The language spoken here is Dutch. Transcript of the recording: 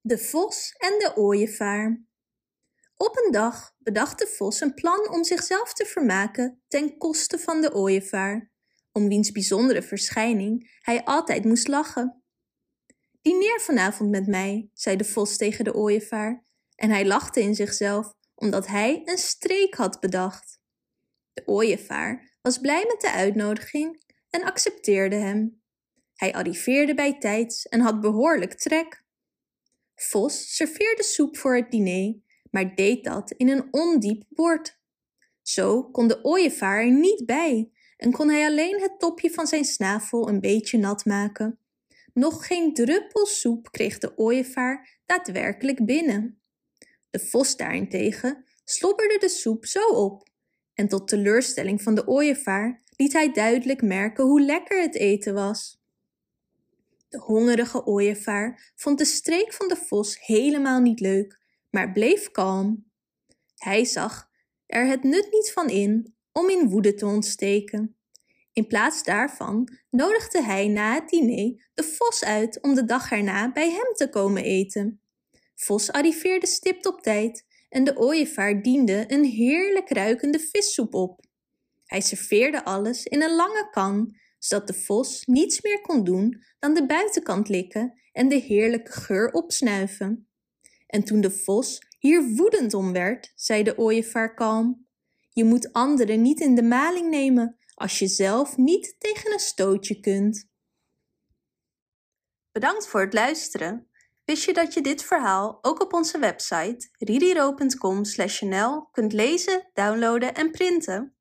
De vos en de ooievaar. Op een dag bedacht de vos een plan om zichzelf te vermaken ten koste van de ooievaar, om wiens bijzondere verschijning hij altijd moest lachen. Dineer vanavond met mij, zei de vos tegen de ooievaar, en hij lachte in zichzelf omdat hij een streek had bedacht. De ooievaar was blij met de uitnodiging en accepteerde hem. Hij arriveerde bij tijds en had behoorlijk trek. Vos serveerde soep voor het diner, maar deed dat in een ondiep bord. Zo kon de ooievaar er niet bij en kon hij alleen het topje van zijn snavel een beetje nat maken. Nog geen druppel soep kreeg de ooievaar daadwerkelijk binnen. De vos daarentegen slobberde de soep zo op en tot teleurstelling van de ooievaar liet hij duidelijk merken hoe lekker het eten was. De hongerige ooievaar vond de streek van de vos helemaal niet leuk, maar bleef kalm. Hij zag er het nut niet van in om in woede te ontsteken. In plaats daarvan nodigde hij na het diner de vos uit om de dag erna bij hem te komen eten. Vos arriveerde stipt op tijd en de ooievaar diende een heerlijk ruikende vissoep op. Hij serveerde alles in een lange kan zodat de vos niets meer kon doen dan de buitenkant likken en de heerlijke geur opsnuiven. En toen de vos hier woedend om werd, zei de ooievaar kalm: Je moet anderen niet in de maling nemen als je zelf niet tegen een stootje kunt. Bedankt voor het luisteren. Wist je dat je dit verhaal ook op onze website ririro.com/nl kunt lezen, downloaden en printen?